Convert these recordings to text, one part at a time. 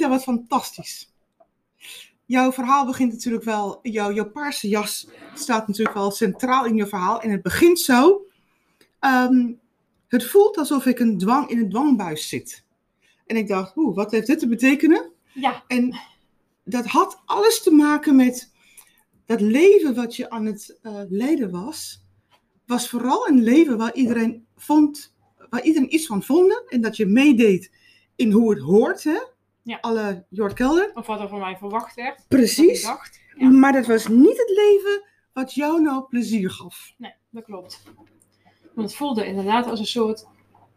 Anita, wat fantastisch. Jouw verhaal begint natuurlijk wel, jouw, jouw paarse jas staat natuurlijk wel centraal in je verhaal. En het begint zo. Ehm, het voelt alsof ik een dwang, in een dwangbuis zit. En ik dacht, oeh, wat heeft dit te betekenen? Ja, En dat had alles te maken met dat leven wat je aan het eh, leiden was. Was vooral een leven waar iedereen vond, waar iedereen iets van vond. En dat je meedeed in hoe het hoort, hè? Ja. Alle Jord Kelder. of wat er van mij verwacht werd. Precies. dacht. Ja. Maar dat was niet het leven wat jou nou plezier gaf. Nee, dat klopt. Want het voelde inderdaad als een soort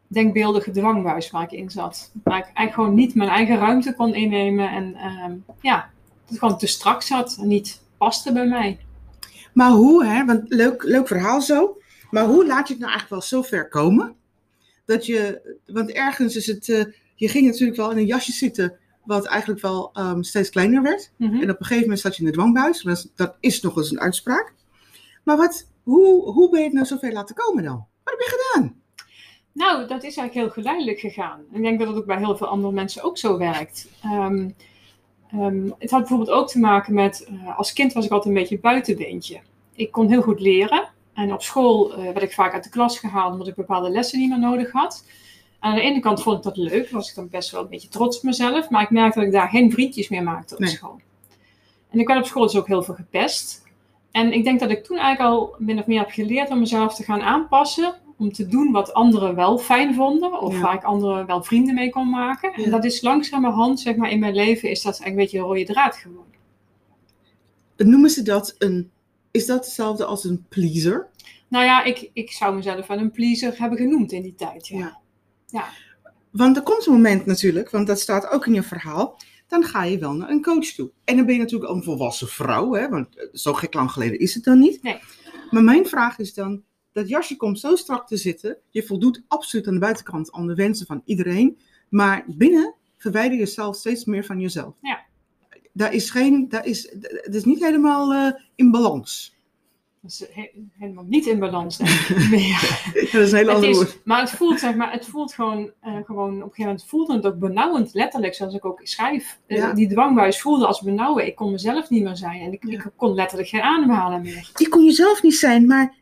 denkbeeldige dwangbuis waar ik in zat. Waar ik eigenlijk gewoon niet mijn eigen ruimte kon innemen. En ehm, ja, dat het gewoon te strak zat en niet paste bij mij. Maar hoe, hè? Want leuk, leuk verhaal zo. Maar hoe laat je het nou eigenlijk wel zo ver komen? Dat je, want ergens is het, eh, je ging natuurlijk wel in een jasje zitten, wat eigenlijk wel ehm, steeds kleiner werd. Mhm. En op een gegeven moment zat je in de dwangbuis. Dat is, dat is nog eens een uitspraak. Maar wat, hoe, hoe ben je het nou zo ver laten komen dan? Wat heb je gedaan? Nou, dat is eigenlijk heel geleidelijk gegaan. Ik denk dat het ook bij heel veel andere mensen ook zo werkt. Ehm, ehm, het had bijvoorbeeld ook te maken met, eh, als kind was ik altijd een beetje buitenbeentje. Ik kon heel goed leren. En op school eh, werd ik vaak uit de klas gehaald omdat ik bepaalde lessen niet meer nodig had. Aan de ene kant vond ik dat leuk, was ik dan best wel een beetje trots op mezelf. Maar ik merkte dat ik daar geen vriendjes meer maakte op Nee. school. En ik werd op school dus ook heel veel gepest. En ik denk dat ik toen eigenlijk al min of meer heb geleerd om mezelf te gaan aanpassen. Om te doen wat anderen wel fijn vonden. Of Ja. waar ik anderen wel vrienden mee kon maken. Ja. En dat is langzamerhand, zeg maar, in mijn leven is dat eigenlijk een beetje een rode draad geworden. Noemen ze dat een, is dat hetzelfde als een pleaser? Nou ja, ik, ik zou mezelf wel een pleaser hebben genoemd in die tijd. Ja. Ja. Ja. Want er komt een moment natuurlijk, want dat staat ook in je verhaal. Dan ga je wel naar een coach toe. En dan ben je natuurlijk al een volwassen vrouw, hè, want eh, zo gek lang geleden is het dan niet. Nee. Maar mijn vraag is dan, dat jasje komt zo strak te zitten. Je voldoet absoluut aan de buitenkant aan de wensen van iedereen. Maar binnen verwijder je jezelf steeds meer van jezelf. Ja. Daar is geen, daar is, het is niet helemaal eh, in balans. Dat is he- helemaal niet in balans, meer. Dat is een heel ander woord. maar het voelt, zeg maar, het voelt gewoon, eh, gewoon, op een gegeven moment voelde het ook benauwend, letterlijk, zoals ik ook schrijf. Eh, die dwangbuis voelde als benauwen. Ik kon mezelf niet meer zijn en ik, Ja. ik kon letterlijk geen ademhalen meer. Je kon jezelf niet zijn, maar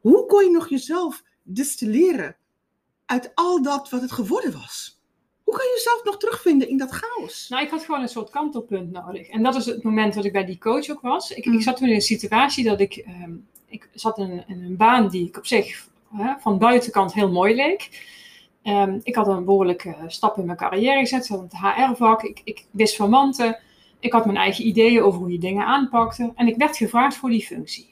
hoe kon je nog jezelf distilleren uit al dat wat het geworden was? Hoe kan je jezelf nog terugvinden in dat chaos? Nou, ik had gewoon een soort kantelpunt nodig. En dat is het moment dat ik bij die coach ook was. Ik, Mm. ik zat toen in een situatie dat ik, ehm, ik zat in, in een baan die ik op zich hè, van buitenkant heel mooi leek. Ehm, ik had een behoorlijke stap in mijn carrière gezet. Ik zat in het HR-vak. Ik, ik wist van wanten. Ik had mijn eigen ideeën over hoe je dingen aanpakte. En ik werd gevraagd voor die functie.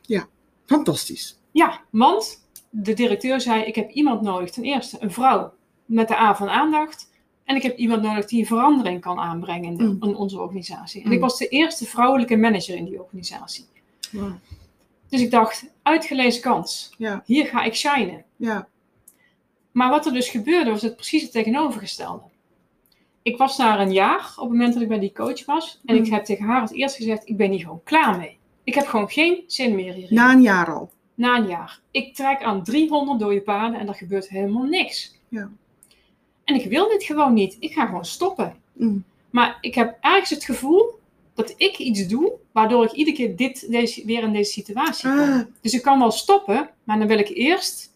Fantastisch. Ja, want de directeur zei: Ik heb iemand nodig. Ten eerste een vrouw met de A van aandacht. En ik heb iemand nodig die een verandering kan aanbrengen in, de- Mm. in onze organisatie. En Mm. ik was de eerste vrouwelijke manager in die organisatie. Dus ik dacht: uitgelezen kans. Ja, Hier ga ik shinen. ja. Maar wat er dus gebeurde, was het precies het tegenovergestelde. Ik was daar een jaar op het moment dat ik bij die coach was. En Mm. ik heb tegen haar het eerst gezegd: Ik ben hier gewoon klaar mee. Ik heb gewoon geen zin meer hierin. Na een jaar al. na een jaar. Ik trek aan 300 dode paarden en er gebeurt helemaal niks. Ja. En ik wil dit gewoon niet. Ik ga gewoon stoppen. Mm. Maar ik heb ergens het gevoel dat ik iets doe, waardoor ik iedere keer dit, deze, weer in deze situatie kom. Ah, Dus ik kan wel stoppen, maar dan wil ik eerst,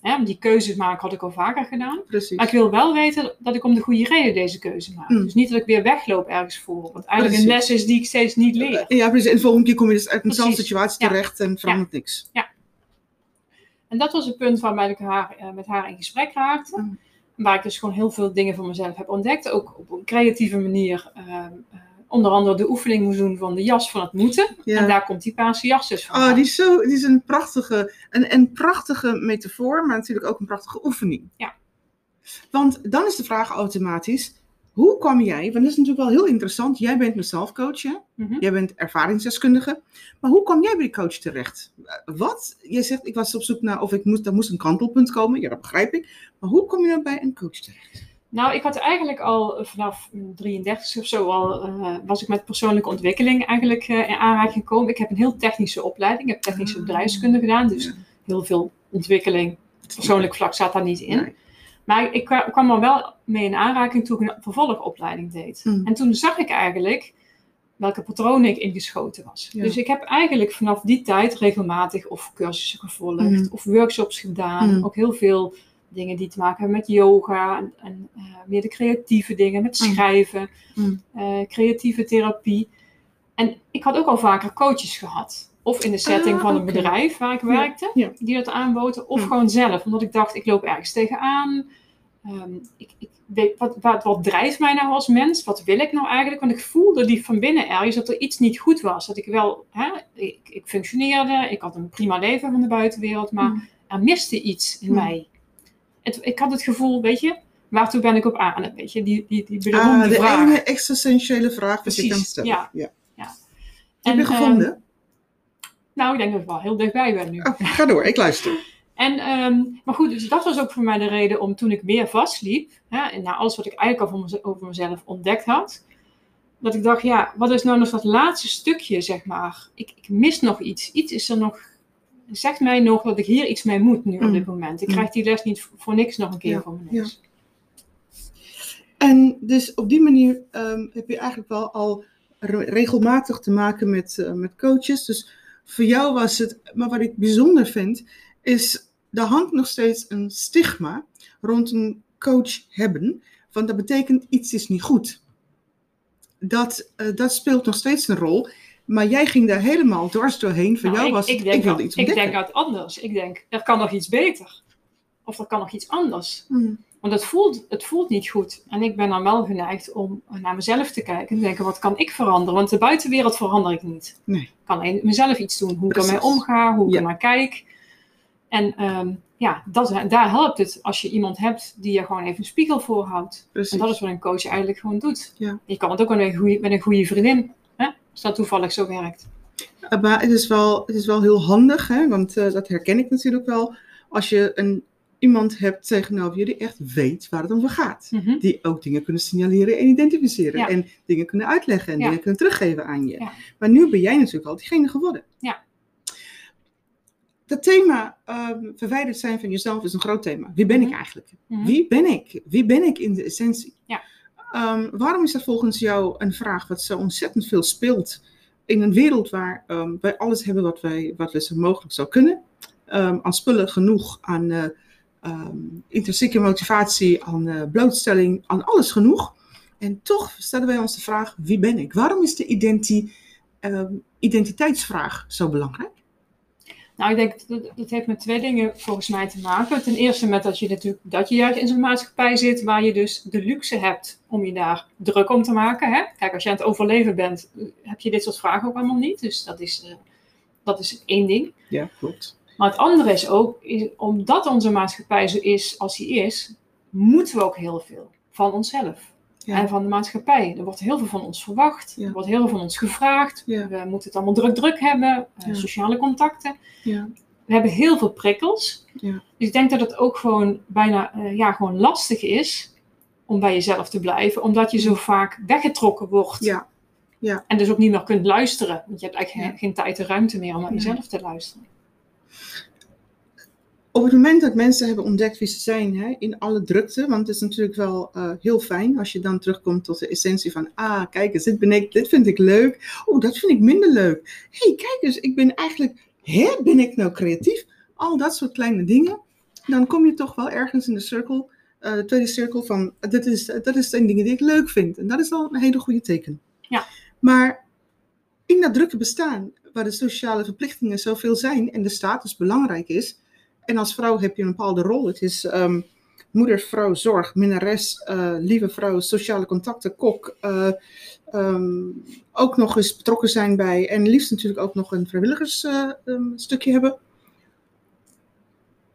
hè, want die keuzes maken had ik al vaker gedaan. precies. Maar ik wil wel weten dat ik om de goede reden deze keuze maak. Mm. Dus niet dat ik weer wegloop ergens voor. Wat eigenlijk een Precies. les is die ik steeds niet leer. Ja, precies. En de volgende keer kom je dus uit Precies. situatie Ja. terecht en verandert niks. En dat was het punt waarbij ik haar, eh, met haar in gesprek raakte. Mm. Waar ik dus gewoon heel veel dingen voor mezelf heb ontdekt. Ook op een creatieve manier. ehm, eh, onder andere de oefening moest doen van de jas van het moeten. Ja. En daar komt die paarse jas dus van. Oh, die is, zo, die is een prachtige, een, een prachtige metafoor, maar natuurlijk ook een prachtige oefening. Ja. Want dan is de vraag automatisch, hoe kwam jij, want dat is natuurlijk wel heel interessant, jij bent mezelf coach, hè? Mhm. jij bent ervaringsdeskundige, maar hoe kwam jij bij de coach terecht? Wat? Je zegt, ik was op zoek naar, of ik moest, er moest een kantelpunt komen, ja dat begrijp ik, maar hoe kom je dan bij een coach terecht? Nou, ik had eigenlijk al vanaf mijn 33 of zo al, eh, was ik met persoonlijke ontwikkeling eigenlijk eh, in aanraking gekomen. Ik heb een heel technische opleiding. Ik heb technische Ah. bedrijfskunde gedaan. Dus heel veel ontwikkeling. Persoonlijk vlak zat daar niet in. Maar ik kwa- kwam er wel mee in aanraking toen ik een vervolgopleiding deed. Mm. En toen zag ik eigenlijk welke patronen ik ingeschoten was. Ja. Dus ik heb eigenlijk vanaf die tijd regelmatig of cursussen gevolgd Mm. of workshops gedaan. Mm. Ook heel veel dingen die te maken hebben met yoga en, en eh, meer de creatieve dingen, met schrijven, eh, creatieve therapie. En ik had ook al vaker coaches gehad. Of in de setting Ah, van een bedrijf waar ik werkte, ja. die dat aanboden. Of gewoon zelf, omdat ik dacht, ik loop ergens tegenaan. Ehm, ik, ik weet, wat, wat, wat drijft mij nou als mens? Wat wil ik nou eigenlijk? Want ik voelde die van binnen ergens dat er iets niet goed was. Dat ik wel, hè, ik, ik functioneerde, ik had een prima leven van de buitenwereld, maar Mm. er miste iets in Mm. mij. Het, ik had het gevoel, weet je, waartoe ben ik op aan? Weet je, die, die, die Ah, beroemde de vraag. ene existentiële vraag die je kan stellen. ja. ja. Ja. Heb je En, gevonden? Nou, ik denk dat ik wel heel dichtbij ben nu. Oh, ga door, ik luister. En, ehm, maar goed, dus dat was ook voor mij de reden om toen ik meer vastliep, hè, en na alles wat ik eigenlijk al voor over mezelf ontdekt had, dat ik dacht, ja, wat is nou nog dat laatste stukje, zeg maar? Ik, ik mis nog iets. Iets is er nog, zegt mij nog dat ik hier iets mee moet nu op Mm. dit moment. Ik Mm. krijg die les niet voor niks nog een keer Ja, voor mijn neus. En dus op die manier ehm, heb je eigenlijk wel al re- regelmatig te maken met, eh, met coaches. Dus voor jou was het, maar wat ik bijzonder vind, is er hangt nog steeds een stigma rond een coach hebben. Want dat betekent iets is niet goed. Dat, eh, dat speelt nog steeds een rol. Maar jij ging daar helemaal dwars doorheen. Voor Nou, jou ik, was het, ik, ik, denk wilde dat- iets ik ontdekken. denk uit anders. Ik denk, er kan nog iets beter. Of er kan nog iets anders. Hmm. Want het voelt, het voelt niet goed. En ik ben dan wel geneigd om naar mezelf te kijken en te denken, wat kan ik veranderen? Want de buitenwereld verander ik niet. Nee. Ik kan alleen mezelf iets doen. Hoe ik Precies. ermee omga, hoe ik Ja. er naar kijk. En ehm, ja, dat, daar helpt het als je iemand hebt die je gewoon even een spiegel voorhoudt. Precies. En dat is wat een coach eigenlijk gewoon doet. Ja. Je kan het ook met een goede, met een goede vriendin. Hè? Als dat toevallig zo werkt. Maar het is wel, het is wel heel handig, hè? want eh, dat herken ik natuurlijk wel. Als je een, iemand hebt tegenover je die echt weet waar het om gaat. Mhm. Die ook dingen kunnen signaleren en identificeren. Ja. En dingen kunnen uitleggen en Ja. dingen kunnen teruggeven aan je. Ja. Maar nu ben jij natuurlijk al diegene geworden. Ja. Dat thema ehm, verwijderd zijn van jezelf is een groot thema. Wie ben ik Mhm. eigenlijk? Mhm. Wie ben ik? Wie ben ik in de essentie? Ja. Ehm, waarom is dat volgens jou een vraag wat zo ontzettend veel speelt in een wereld waar ehm, wij alles hebben wat wij wat we zo mogelijk zou kunnen? Aan spullen genoeg, aan eh, ehm, intrinsieke motivatie, aan eh, blootstelling, aan alles genoeg. En toch stellen wij ons de vraag: wie ben ik? Waarom is de identi- ehm, identiteitsvraag zo belangrijk? Nou, ik denk dat dat heeft met twee dingen volgens mij te maken. Ten eerste met dat je natuurlijk dat je juist in zo'n maatschappij zit waar je dus de luxe hebt om je daar druk om te maken. Hè? Kijk, als je aan het overleven bent, eh, heb je dit soort vragen ook allemaal niet. Dus dat is, eh, dat is één ding. Ja, klopt. Maar het andere is ook, is, omdat onze maatschappij zo is als die is, moeten we ook heel veel van onszelf. Ja. En van de maatschappij. Er wordt heel veel van ons verwacht. Ja. Er wordt heel veel van ons gevraagd. Ja. We moeten het allemaal druk druk hebben. eh. Sociale contacten. Ja. We hebben heel veel prikkels. Ja. Dus ik denk dat het ook gewoon bijna eh, ja, gewoon lastig is om bij jezelf te blijven. Omdat je zo vaak weggetrokken wordt. Ja. En dus ook niet meer kunt luisteren. Want je hebt eigenlijk geen, geen tijd en ruimte meer om naar jezelf te luisteren. Op het moment dat mensen hebben ontdekt wie ze zijn, hè, in alle drukte, want het is natuurlijk wel eh, heel fijn als je dan terugkomt tot de essentie van, ah, kijk eens, dit ben ik, dit vind ik leuk, oh, dat vind ik minder leuk. Hé, hey, kijk eens, ik ben eigenlijk, hè, ben ik nou creatief? Al dat soort kleine dingen, dan kom je toch wel ergens in de cirkel, eh, de tweede cirkel van, dit is, dat is zijn dingen die ik leuk vind. En dat is al een hele goede teken. Ja. Maar in dat drukke bestaan, waar de sociale verplichtingen zoveel zijn en de status belangrijk is, en als vrouw heb je een bepaalde rol. Het is ehm, moeder, vrouw, zorg, minnares, eh, lieve vrouw, sociale contacten, kok. eh, ehm, ook nog eens betrokken zijn bij, en liefst natuurlijk ook nog een vrijwilligersstukje hebben.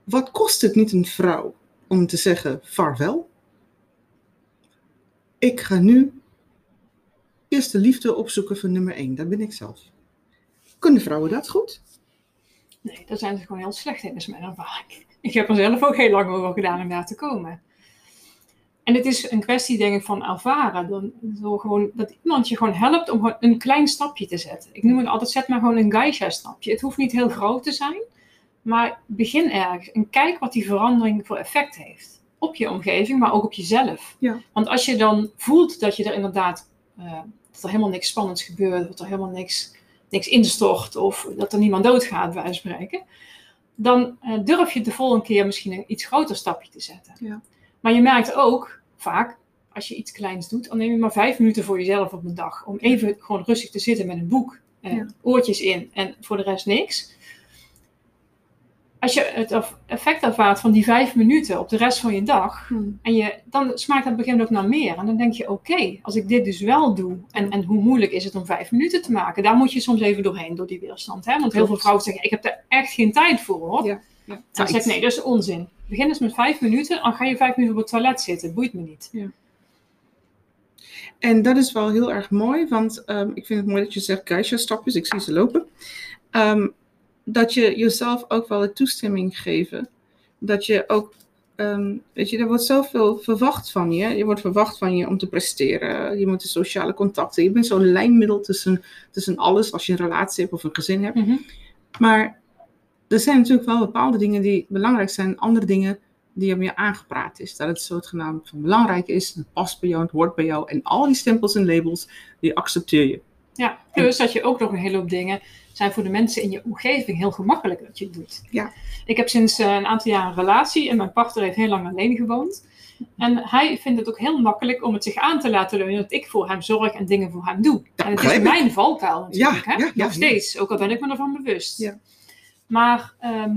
Wat kost het niet een vrouw om te zeggen vaarwel? Ik ga nu eerst de liefde opzoeken voor nummer één. Dat ben ik zelf. Kunnen vrouwen dat goed? Nee, daar zijn ze gewoon heel slecht in, is mijn ervaring. Ik heb er zelf ook heel lang over gedaan om daar te komen. En het is een kwestie, denk ik, van ervaren. Door, door gewoon, dat iemand je gewoon helpt om gewoon een klein stapje te zetten. Ik noem het altijd, zet maar gewoon een geisha-stapje. Het hoeft niet heel groot te zijn, maar begin ergens en kijk wat die verandering voor effect heeft. op je omgeving, maar ook op jezelf. Ja. Want als je dan voelt dat je er inderdaad, eh, dat er helemaal niks spannends gebeurt, dat er helemaal niks, niks instort of dat er niemand doodgaat, bij wijze van spreken, dan eh, durf je de volgende keer misschien een iets groter stapje te zetten. Ja. Maar je merkt ook vaak, als je iets kleins doet, dan neem je maar vijf minuten voor jezelf op een dag. Om even gewoon rustig te zitten met een boek, eh, Ja. oortjes in en voor de rest niks. Als je het eff- effect ervaart van die vijf minuten op de rest van je dag, Hm. en je, dan smaakt dat moment ook naar meer. En dan denk je, oké, als ik dit dus wel doe, en, en hoe moeilijk is het om vijf minuten te maken? Daar moet je soms even doorheen, door die weerstand. Hè? Want heel veel vrouwen zeggen, ik heb er echt geen tijd voor. Hoor. Ja. Ja, Dan zeg ik, nee, dat is onzin. Begin eens met vijf minuten, dan ga je vijf minuten op het toilet zitten. Boeit me niet. En dat is wel heel erg mooi, want ehm, ik vind het mooi dat je zegt Geisha-stapjes, ik zie ze lopen. Ehm, dat je jezelf ook wel de toestemming geven. Dat je ook, ehm, weet je, er wordt zoveel verwacht van je. Je wordt verwacht van je om te presteren. Je moet de sociale contacten. Je bent zo'n lijnmiddel tussen, tussen alles als je een relatie hebt of een gezin hebt. Mhm. Maar er zijn natuurlijk wel bepaalde dingen die belangrijk zijn, andere dingen die op je aangepraat is. Dat het zogenaamd van belangrijk is, het past bij jou, het hoort bij jou. En al die stempels en labels, die accepteer je. Ja, plus dat je ook nog een hele hoop dingen zijn voor de mensen in je omgeving heel gemakkelijk dat je het doet. Ja. Ik heb sinds eh, een aantal jaar een relatie en mijn partner heeft heel lang alleen gewoond. En hij vindt het ook heel makkelijk om het zich aan te laten leunen dat ik voor hem zorg en dingen voor hem doe. en het is mijn valkuil natuurlijk, Ja, hè? ja, ja, nog steeds, ook al ben ik me ervan bewust. Ja. Maar ehm,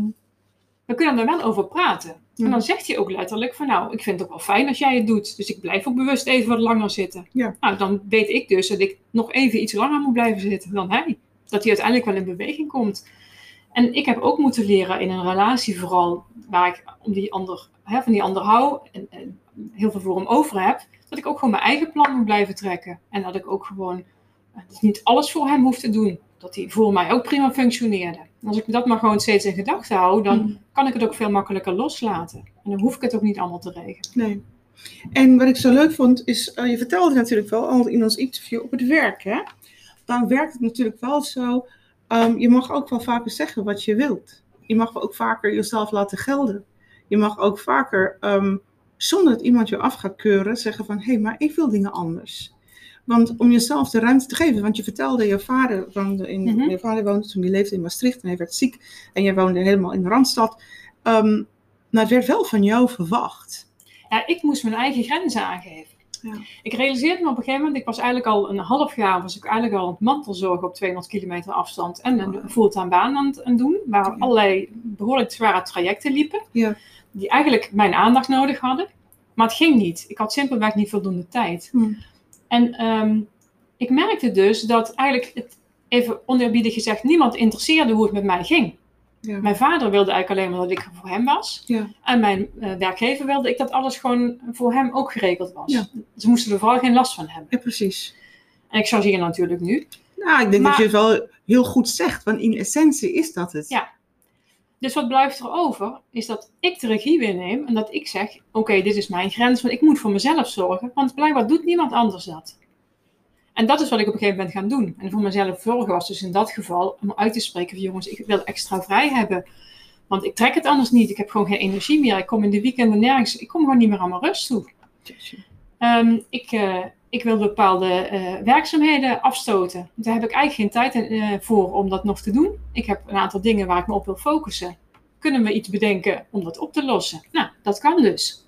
we kunnen er wel over praten. En dan zegt hij ook letterlijk van nou, ik vind het ook wel fijn als jij het doet. Dus ik blijf ook bewust even wat langer zitten. Ja. Nou, dan weet ik dus dat ik nog even iets langer moet blijven zitten dan hij. Dat hij uiteindelijk wel in beweging komt. En ik heb ook moeten leren in een relatie vooral, waar ik om die ander, hè, van die ander hou en, en heel veel voor hem over heb, dat ik ook gewoon mijn eigen plan moet blijven trekken. En dat ik ook gewoon eh, dus niet alles voor hem hoef te doen. Dat hij voor mij ook prima functioneerde. En als ik dat maar gewoon steeds in gedachten hou, dan Mm. kan ik het ook veel makkelijker loslaten. En dan hoef ik het ook niet allemaal te regelen. Nee. En wat ik zo leuk vond, is, eh, je vertelde natuurlijk wel al in ons interview op het werk, hè? Dan werkt het natuurlijk wel zo, ehm, je mag ook wel vaker zeggen wat je wilt. Je mag ook vaker jezelf laten gelden. Je mag ook vaker, ehm, zonder dat iemand je af gaat keuren, zeggen van, hé, hey, maar ik wil dingen anders. Want om jezelf de ruimte te geven, want je vertelde, je vader woonde in, Mhm. je vader woonde toen hij leefde in Maastricht en hij werd ziek en jij woonde helemaal in de Randstad. Ehm, maar het werd wel van jou verwacht. Ja, ik moest mijn eigen grenzen aangeven. Ja. Ik realiseerde me op een gegeven moment, ik was eigenlijk al een half jaar, was ik eigenlijk al aan het mantelzorgen op 200 kilometer afstand en een fulltime baan aan het doen, waar Ja. allerlei behoorlijk zware trajecten liepen, Ja. die eigenlijk mijn aandacht nodig hadden. Maar het ging niet. Ik had simpelweg niet voldoende tijd. Hm. En ehm, ik merkte dus dat eigenlijk, het, even oneerbiedig gezegd, niemand interesseerde hoe het met mij ging. Ja. Mijn vader wilde eigenlijk alleen maar dat ik er voor hem was. Ja. En mijn eh, werkgever wilde ik dat alles gewoon voor hem ook geregeld was. Ja. Ze moesten er vooral geen last van hebben. Ja, precies. En ik chargeer natuurlijk nu. Nou, ik denk Maar- dat je het wel heel goed zegt, want in essentie is dat het. Ja. Dus wat blijft er over, is dat ik de regie weer neem en dat ik zeg, oké, dit is mijn grens, want ik moet voor mezelf zorgen, want blijkbaar doet niemand anders dat. En dat is wat ik op een gegeven moment gaan doen. En voor mezelf zorgen was dus in dat geval om uit te spreken van jongens, ik wil extra vrij hebben. Want ik trek het anders niet. Ik heb gewoon geen energie meer. Ik kom in de weekenden nergens. Ik kom gewoon niet meer aan mijn rust toe. Ehm, ik, eh, ik wil bepaalde eh, werkzaamheden afstoten. Daar heb ik eigenlijk geen tijd eh, voor om dat nog te doen. Ik heb een aantal dingen waar ik me op wil focussen. Kunnen we iets bedenken om dat op te lossen? Nou, dat kan dus.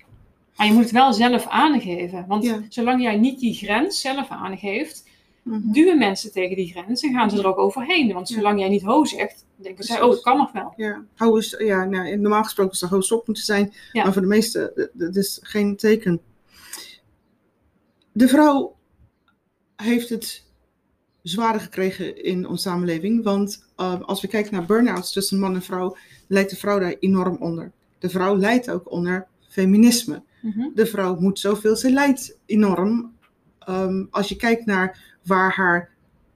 Maar je moet het wel zelf aangeven. Want Ja. zolang jij niet die grens zelf aangeeft, Mhm. duwen mensen tegen die grens en gaan ze er ook overheen. Want zolang jij niet ho zegt, denken zij, oh, het kan nog wel. Ja, hou eens, ja nou, normaal gesproken zou hou stop moeten zijn, Ja. maar voor de meesten, dat is geen teken. De vrouw heeft het zwaarder gekregen in onze samenleving, want eh, als we kijken naar burn-outs tussen man en vrouw, leidt de vrouw daar enorm onder. De vrouw leidt ook onder feminisme. Mhm. de vrouw moet zoveel. Ze lijdt enorm. Ehm, als je kijkt naar waar haar,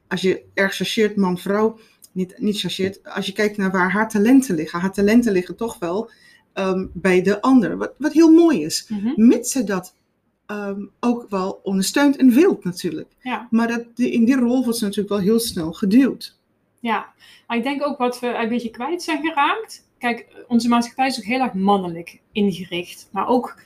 als je erg chargeert man-vrouw, niet, niet chargeert, als je kijkt naar waar haar talenten liggen. Haar talenten liggen toch wel ehm, bij de ander, wat, wat heel mooi is. Mhm. Mits ze dat ehm, ook wel ondersteunt en wilt natuurlijk. Ja. Maar dat, in die rol wordt ze natuurlijk wel heel snel geduwd. Ja, maar ik denk ook wat we een beetje kwijt zijn geraakt. Kijk, onze maatschappij is ook heel erg mannelijk ingericht. Maar ook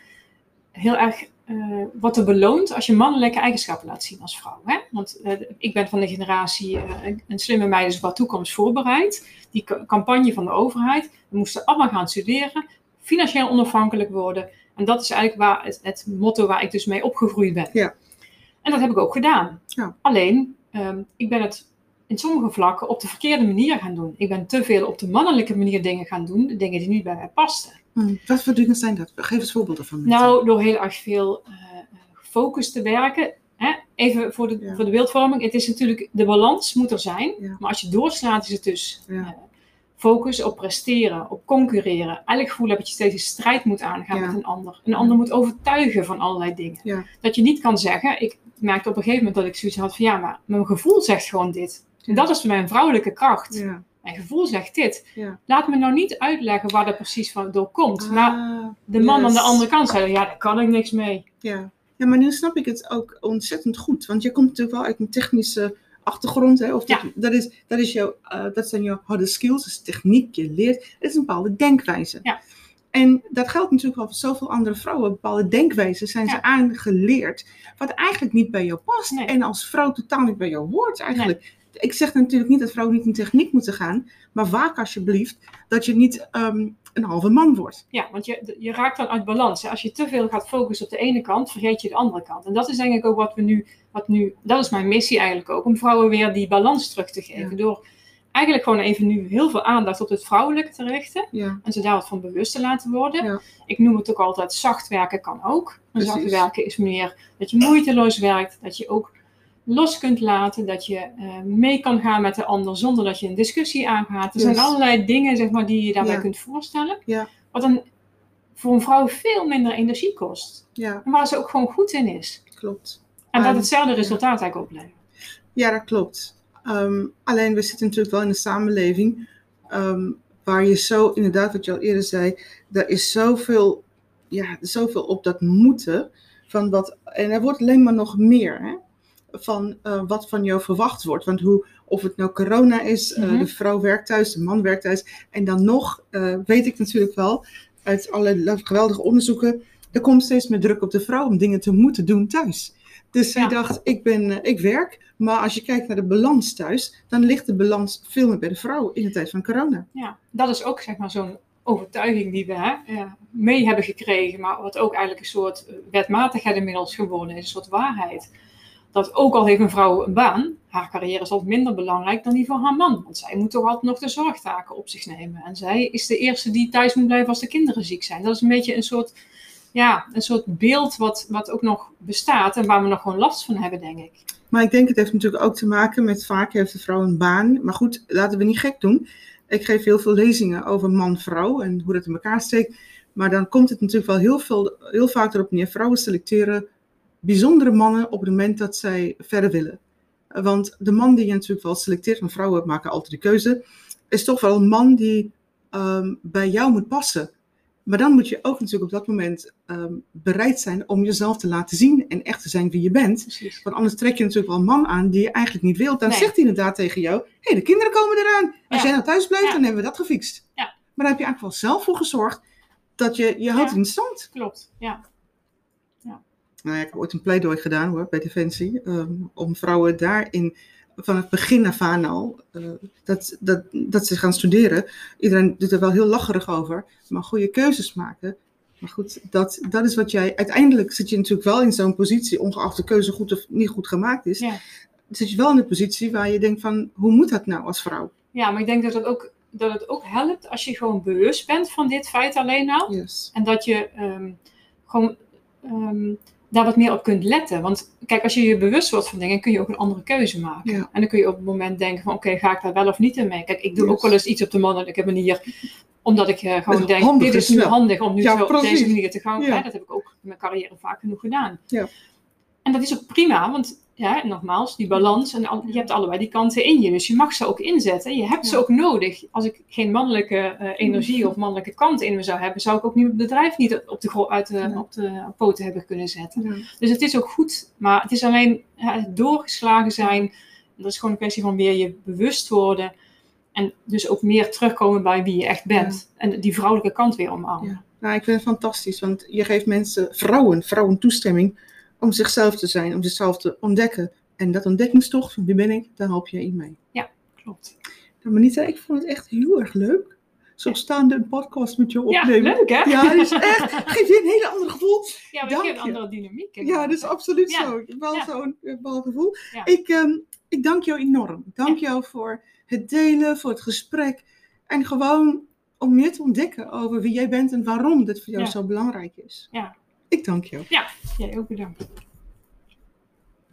heel erg uh, wordt er beloond als je mannelijke eigenschappen laat zien als vrouw. Hè? Want uh, ik ben van de generatie uh, een slimme meid is wat toekomst voorbereid. Die campagne van de overheid. We moesten allemaal gaan studeren, financieel onafhankelijk worden. En dat is eigenlijk waar het, het motto waar ik dus mee opgegroeid ben. Ja. En dat heb ik ook gedaan. Ja. Alleen, um, ik ben het in sommige vlakken op de verkeerde manier gaan doen. Ik ben te veel op de mannelijke manier dingen gaan doen, dingen die niet bij mij pasten. Hmm. Wat voor dingen zijn dat? Geef eens voorbeelden van. Nou, door heel erg veel uh, gefocust te werken. Hè? Even voor de, Ja. voor de beeldvorming. Het is natuurlijk, de balans moet er zijn. Ja. Maar als je doorslaat, is het dus Ja. eh, focus op presteren, op concurreren. Het gevoel heb dat je steeds een strijd moet aangaan met een ander. Een ander moet overtuigen van allerlei dingen. Dat je niet kan zeggen, ik merkte op een gegeven moment dat ik zoiets had van ja, maar mijn gevoel zegt gewoon dit. En dat is mijn vrouwelijke kracht. Ja. Mijn gevoel zegt dit. Ja. Laat me nou niet uitleggen waar dat precies van door komt. Maar Ah, de man aan de andere kant zei, ja, daar kan ik niks mee. Ja. ja, maar nu snap ik het ook ontzettend goed. Want je komt natuurlijk wel uit een technische achtergrond. Hè? Of dat, dat, is, dat, is jouw, eh, dat zijn jouw harde skills, dus techniek, je leert. Het is een bepaalde denkwijze. Ja. En dat geldt natuurlijk wel voor zoveel andere vrouwen. Bepaalde denkwijzen zijn ze Ja. aangeleerd. Wat eigenlijk niet bij jou past. Nee. En als vrouw totaal niet bij jou hoort eigenlijk. Ik zeg natuurlijk niet dat vrouwen niet in techniek moeten gaan. Maar waak alsjeblieft dat je niet ehm, een halve man wordt. Ja, want je, je raakt dan uit balans. hè. Als je te veel gaat focussen op de ene kant, vergeet je de andere kant. En dat is denk ik ook wat we nu, wat nu dat is mijn missie eigenlijk ook, om vrouwen weer die balans terug te geven. Ja. Door eigenlijk gewoon even nu heel veel aandacht op het vrouwelijke te richten. Ja, En ze daar wat van bewust te laten worden. Ja. Ik noem het ook altijd, zacht werken kan ook. Zacht werken is meer dat je moeiteloos werkt, dat je ook los kunt laten, dat je eh, mee kan gaan met de ander zonder dat je een discussie aangaat. Er zijn allerlei dingen zeg maar, die je daarbij Ja. kunt voorstellen. Ja. Wat dan voor een vrouw veel minder energie kost. ja, En waar ze ook gewoon goed in is. klopt. En dat Um, hetzelfde resultaat eigenlijk oplevert. Ja, dat klopt. Ehm, alleen we zitten natuurlijk wel in een samenleving ehm, waar je zo, inderdaad, wat je al eerder zei, er is zoveel, ja, zoveel op dat moeten. Van wat, en er wordt alleen maar nog meer hè, van eh, wat van jou verwacht wordt. Want hoe, of het nou corona is, eh, Mhm. de vrouw werkt thuis, de man werkt thuis. En dan nog eh, weet ik natuurlijk wel uit alle geweldige onderzoeken, er komt steeds meer druk op de vrouw om dingen te moeten doen thuis. Dus zij Ja. dacht, ik, ben, ik werk, maar als je kijkt naar de balans thuis, dan ligt de balans veel meer bij de vrouw in de tijd van corona. Ja, dat is ook zeg maar zo'n overtuiging die we hè, mee hebben gekregen, maar wat ook eigenlijk een soort wetmatigheid inmiddels geworden is, een soort waarheid. Dat ook al heeft een vrouw een baan, haar carrière is altijd minder belangrijk dan die van haar man. Want zij moet toch altijd nog de zorgtaken op zich nemen. En zij is de eerste die thuis moet blijven als de kinderen ziek zijn. Dat is een beetje een soort, ja, een soort beeld wat, wat ook nog bestaat en waar we nog gewoon last van hebben, denk ik. Maar ik denk, het heeft natuurlijk ook te maken met vaak heeft de vrouw een baan. Maar goed, laten we niet gek doen. Ik geef heel veel lezingen over man-vrouw en hoe dat in elkaar steekt. Maar dan komt het natuurlijk wel heel, veel, heel vaak erop neer. Vrouwen selecteren bijzondere mannen op het moment dat zij verder willen. Want de man die je natuurlijk wel selecteert, want vrouwen maken altijd de keuze, is toch wel een man die ehm, bij jou moet passen. Maar dan moet je ook natuurlijk op dat moment ehm, bereid zijn om jezelf te laten zien en echt te zijn wie je bent. Precies. Want anders trek je natuurlijk wel een man aan die je eigenlijk niet wilt. Dan Nee. zegt hij inderdaad tegen jou: hé, hey, de kinderen komen eraan. Als Ja. jij nou thuis blijft, Ja. dan hebben we dat gefixt. Ja. Maar dan heb je eigenlijk wel zelf voor gezorgd dat je je houdt in stand. Klopt, ja. Nou ja, ik heb ooit een pleidooi gedaan hoor, bij Defensie. ehm, om vrouwen daarin van het begin af aan al, eh, dat, dat, dat ze gaan studeren. Iedereen doet er wel heel lacherig over, maar goede keuzes maken. Maar goed, dat, dat is wat jij. Uiteindelijk zit je natuurlijk wel in zo'n positie, ongeacht de keuze goed of niet goed gemaakt is. Ja. Zit je wel in een positie waar je denkt van, hoe moet dat nou als vrouw? Ja, maar ik denk dat het ook, dat het ook helpt als je gewoon bewust bent van dit feit alleen al. Yes. En dat je ehm, gewoon ehm, daar wat meer op kunt letten. Want kijk, als je je bewust wordt van dingen, kun je ook een andere keuze maken. Ja. En dan kun je op het moment denken van, oké, ga ik daar wel of niet in mee? Kijk, ik doe Yes. ook wel eens iets op de mannelijke manier. Omdat ik eh, gewoon denk, dit is nu handig om nu Ja, zo op deze manier te gaan. Ja. Dat heb ik ook in mijn carrière vaak genoeg gedaan. Ja. En dat is ook prima, want ja, nogmaals, die balans, en je hebt allebei die kanten in je. Dus je mag ze ook inzetten. Je hebt ze ook nodig. Als ik geen mannelijke eh, energie of mannelijke kant in me zou hebben, zou ik ook niet het bedrijf niet op de, uit de, Ja. op de poten hebben kunnen zetten. Ja. Dus het is ook goed, maar het is alleen het doorgeslagen zijn. Dat is gewoon een kwestie van weer je bewust worden. En dus ook meer terugkomen bij wie je echt bent. En die vrouwelijke kant weer omarmen. Ja. Nou, ik vind het fantastisch, want je geeft mensen, vrouwen, vrouwen toestemming om zichzelf te zijn, om zichzelf te ontdekken. En dat ontdekkingstocht van wie ben ik, daar help je in mee. Klopt. Nou, Manita, ik vond het echt heel erg leuk. Zo staande een podcast met je opnemen. Ja, leuk hè? Ja, dat is echt, geeft je een hele ander gevoel. Ja, we Dank hebben een andere dynamiek. hè. Ja, dat is absoluut Ja, zo. Wel ja. zo'n eh, wel gevoel. Ja. Ik, ehm, ik dank jou enorm. Dank jou voor het delen, voor het gesprek. En gewoon om meer te ontdekken over wie jij bent en waarom dit voor jou Ja. zo belangrijk is. Ja. Ik dank jou. Jij ook bedankt.